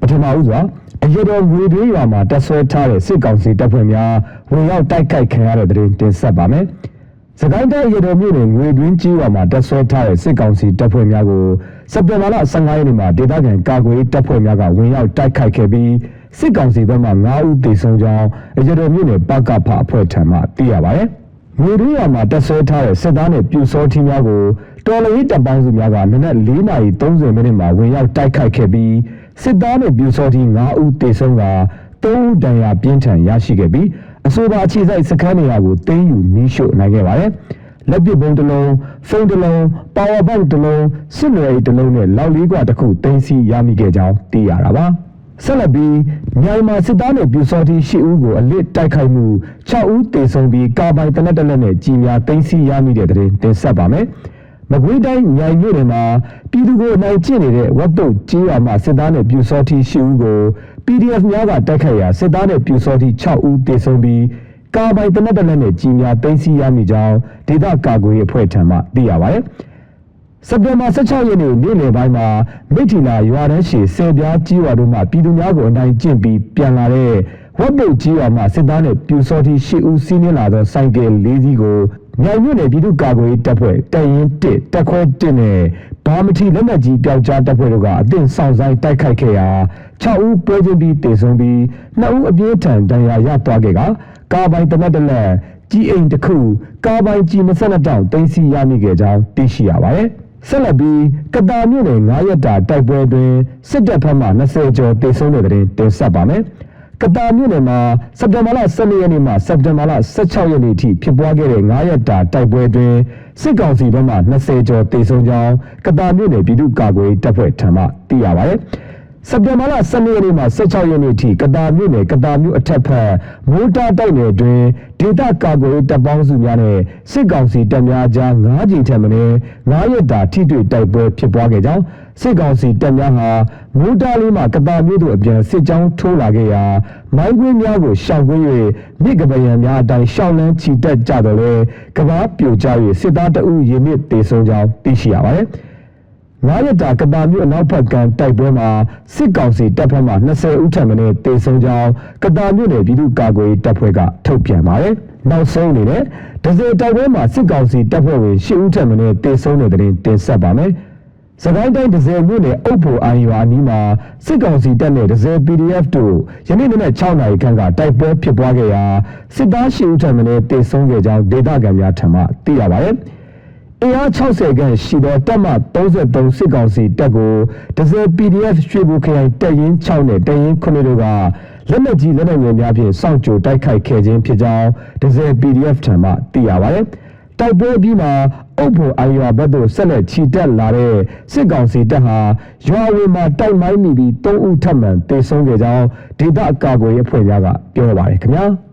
ပထမဦးစွာအရတော်ငွေတွေးရွာမှာတက်ဆွဲထားတဲ့စစ်ကောင်စီတပ်ဖွဲ့များဝင်ရောက်တိုက်ခိုက်ခံရတဲ့တဲ့တင်တင်ဆက်ပါမယ်။စကိုင်းတိုင်းအရတော်မြို့နယ်ငွေတွင်းကြီးရွာမှာတက်ဆွဲထားတဲ့စစ်ကောင်စီတပ်ဖွဲ့များကိုစက်တင်ဘာလ15ရက်နေ့မှာဒေသခံကာကွယ်ရေးတပ်ဖွဲ့များကဝင်ရောက်တိုက်ခိုက်ခဲ့ပြီးစစ်ကောင်စီဘက်မှ9ဦးသေဆုံးကြောင်းအရတော်မြို့နယ်ပကဖအဖွဲ့ထံမှသိရပါတယ်။ငွေတွင်းရွာမှာတက်ဆွဲထားတဲ့စစ်သားနဲ့ပြူစောထီးများကိုတော်လှန်ရေးတပ်ပေါင်းစုများကနနက်4:30မိနစ်မှာဝင်ရောက်တိုက်ခိုက်ခဲ့ပြီး စစ်သားနဲ့ပြူစောတိ9ဦးသေဆုံးက3ဦးဒဏ်ရာပြင်းထန်ရရှိခဲ့ပြီးအဆိုပါအခြေစိုက်စခန်းနေရာကိုတင်းယူမီးရှို့နိုင်ခဲ့ပါတယ်။လက်ပစ်ဘုံတစ်လုံး၊ဖုန်းတစ်လုံး၊ပါဝါဘန့်တစ်လုံး၊စစ်နွယ်တစ်လုံးနဲ့လောက်လေးကွာတစ်ခုတင်းစီရမိခဲ့ကြောင်းသိရတာပါ။ဆက်လက်ပြီးမြန်မာစစ်သားနဲ့ပြူစောတိ10ဦးကိုအလစ်တိုက်ခိုက်မှု6ဦးသေဆုံးပြီးကာပိုင်တနက်တလက်နဲ့ကြီးများတင်းစီရမိတဲ့တဲ့တင်ဆက်ပါမယ်။ မကွေးတိုင်းညိုင်မြို့နယ်မှာပြည်သူကိုအနိုင်ကျင့်နေတဲ့ဝတ်တုတ်ကြီးရွာမှာစစ်သားနဲ့ပြူစောတိ10ဦးကို PDF များကတိုက်ခိုက်ရာစစ်သားနဲ့ပြူစောတိ6ဦးသေဆုံးပြီးကာပိုင်တနက်တလက်နဲ့ကြီးများတင်စီရမိကြောင်းဒေသကာကွယ်ရေးအဖွဲ့ထံမှသိရပါတယ်။စက်တင်ဘာ16ရက်နေ့နေ့လယ်ပိုင်းမှာမိထီလာရွာတန်းရှိဆယ်ပြားကြီးရွာတို့မှပြည်သူများကိုအနိုင်ကျင့်ပြီးပြန်လာတဲ့ဝတ်ပုတ်ကြီးရွာမှစစ်သားနဲ့ပြူစောတိ10ဦးစီးနင်းလာသောစိုက်ကယ်၄စီးကို ညောင်မြို့နယ်ပြည်သူ့ကာကွယ်ရေးတပ်ဖွဲ့တရင်1တက်ခွဲ1နဲ့ဘာမထီလက်နက်ကြီးပျောက်ကြားတပ်ဖွဲ့တို့ကအသင့်ဆောင်ဆိုင်တိုက်ခိုက်ခဲ့ရာ6ဦးပွဲချင်းပြီးတေဆုံးပြီး2ဦးအပြင်းထန်ဒဏ်ရာရသွားခဲ့ကကာပိုင်တနက်တလက်ကြီးအိမ်တစ်ခုကာပိုင်ကြီး22တောင်တင်စီရမိခဲ့ကြောင်းသိရှိရပါတယ်ဆက်လက်ပြီးကတာမြို့နယ်9ရက်တာတိုက်ပွဲတွင်စစ်တပ်ဘက်မှ20ကျော်တေဆုံးတဲ့တဲ့တင်ဆက်ပါမယ်။ ကတာမြို့နယ်မှာစက်တင်ဘာလ12ရက်နေ့မှစက်တင်ဘာလ16ရက်နေ့ထိဖြစ်ပွားခဲ့တဲ့9ရက်တာတိုက်ပွဲတွင်စစ်ကောင်စီဘက်မှ20ကျော်တေဆုံးကြောင်းကတာမြို့နယ်ပြည်သူ့ကာကွယ်ရေးတပ်ဖွဲ့ထံမှသိရပါတယ်။ စက်တင်ဘာလ12ရက်နေ့မှ16ရက်နေ့ထိကတာမြို့နယ်ကတာမြို့အထက်ဖက်မိုးတာတိုက်နယ်တွင်ဒေသကာကွယ်ရေးတပ်ပေါင်းစုများနဲ့စစ်ကောင်စီတပ်များကြား9ကြိမ်ထက်မနည်း9ရက်တာထိတွေ့တိုက်ပွဲဖြစ်ပွားခဲ့ကြောင်းစစ်ကောင်စီတပ်များဟာမိုးတာလေးမှကတာမြို့သို့အပြန်စစ်ကြောင်းထိုးလာခဲ့ရာမိုင်းကွင်းများကိုရှောင်ကွင်း၍မြစ်ကပယံများအတိုင်းရှောင်းလန်းချီတက်ကြတော်လဲကဘာပြိုကျ၍စစ်သားတအုပ်ရင်းမြစ်တေဆုံးကြောင်းသိရှိရပါတယ်။ 9ရက်တာကတာမြို့အနောက်ဘက်ကတိုက်ပွဲမှာစစ်ကောင်စီတပ်ဖက်မှ20ဦးထပ်မံတေဆုံးကြောင်းကတာမြို့နယ်ပြည်သူ့ကာကွယ်ရေးတပ်ဖွဲ့ကထုတ်ပြန်ပါတယ်။နောက်ဆုံးအနေနဲ့ဒဇယ်တိုက်ပွဲမှာစစ်ကောင်စီတပ်ဖွဲ့ဝင်10ဦးထပ်မံတေဆုံးတဲ့တဲ့တင်ဆက်ပါမယ်။စကိုင်းတိုင်းဒဇယ်မြို့နယ်အုပ်ဖို့အာရွာနီးမှာစစ်ကောင်စီတပ်နဲ့ဒဇယ် PDF တို့ယနေ့နေ့နဲ့6နာရီခန့်ကတိုက်ပွဲဖြစ်ပွားခဲ့ရာစစ်သား10ဦးထပ်မံတေဆုံးခဲ့ကြောင်းဒေသခံများထံမှသိရပါတယ်။ အင်အား60ခန့်ရှိသောတပ်မ33စစ်ကောင်စီတပ်ကိုဒဇယ် PDF ရွှေဘူခရိုင်တပ်ရင်း6နဲ့တပ်ရင်း9တို့ကလက်နက်ကြီးလက်နက်ငယ်များဖြင့်စောင့်ကြိုတိုက်ခိုက်ခဲ့ခြင်းဖြစ်ကြောင်းဒဇယ် PDF ထံမှသိရပါတယ်။တိုက်ပွဲပြီးမှာအုပ်ဖို့အာရွာဘက်သို့ဆက်လက်ချီတက်လာတဲ့စစ်ကောင်စီတပ်ဟာရွာဝင်မှာတိုက်မိုင်းမိပြီး3ဦးထပ်မံတေဆုံးခဲ့ကြောင်းဒေသအကာအကွယ်ရေးအဖွဲ့များကပြောပါတယ်ခင်ဗျာ။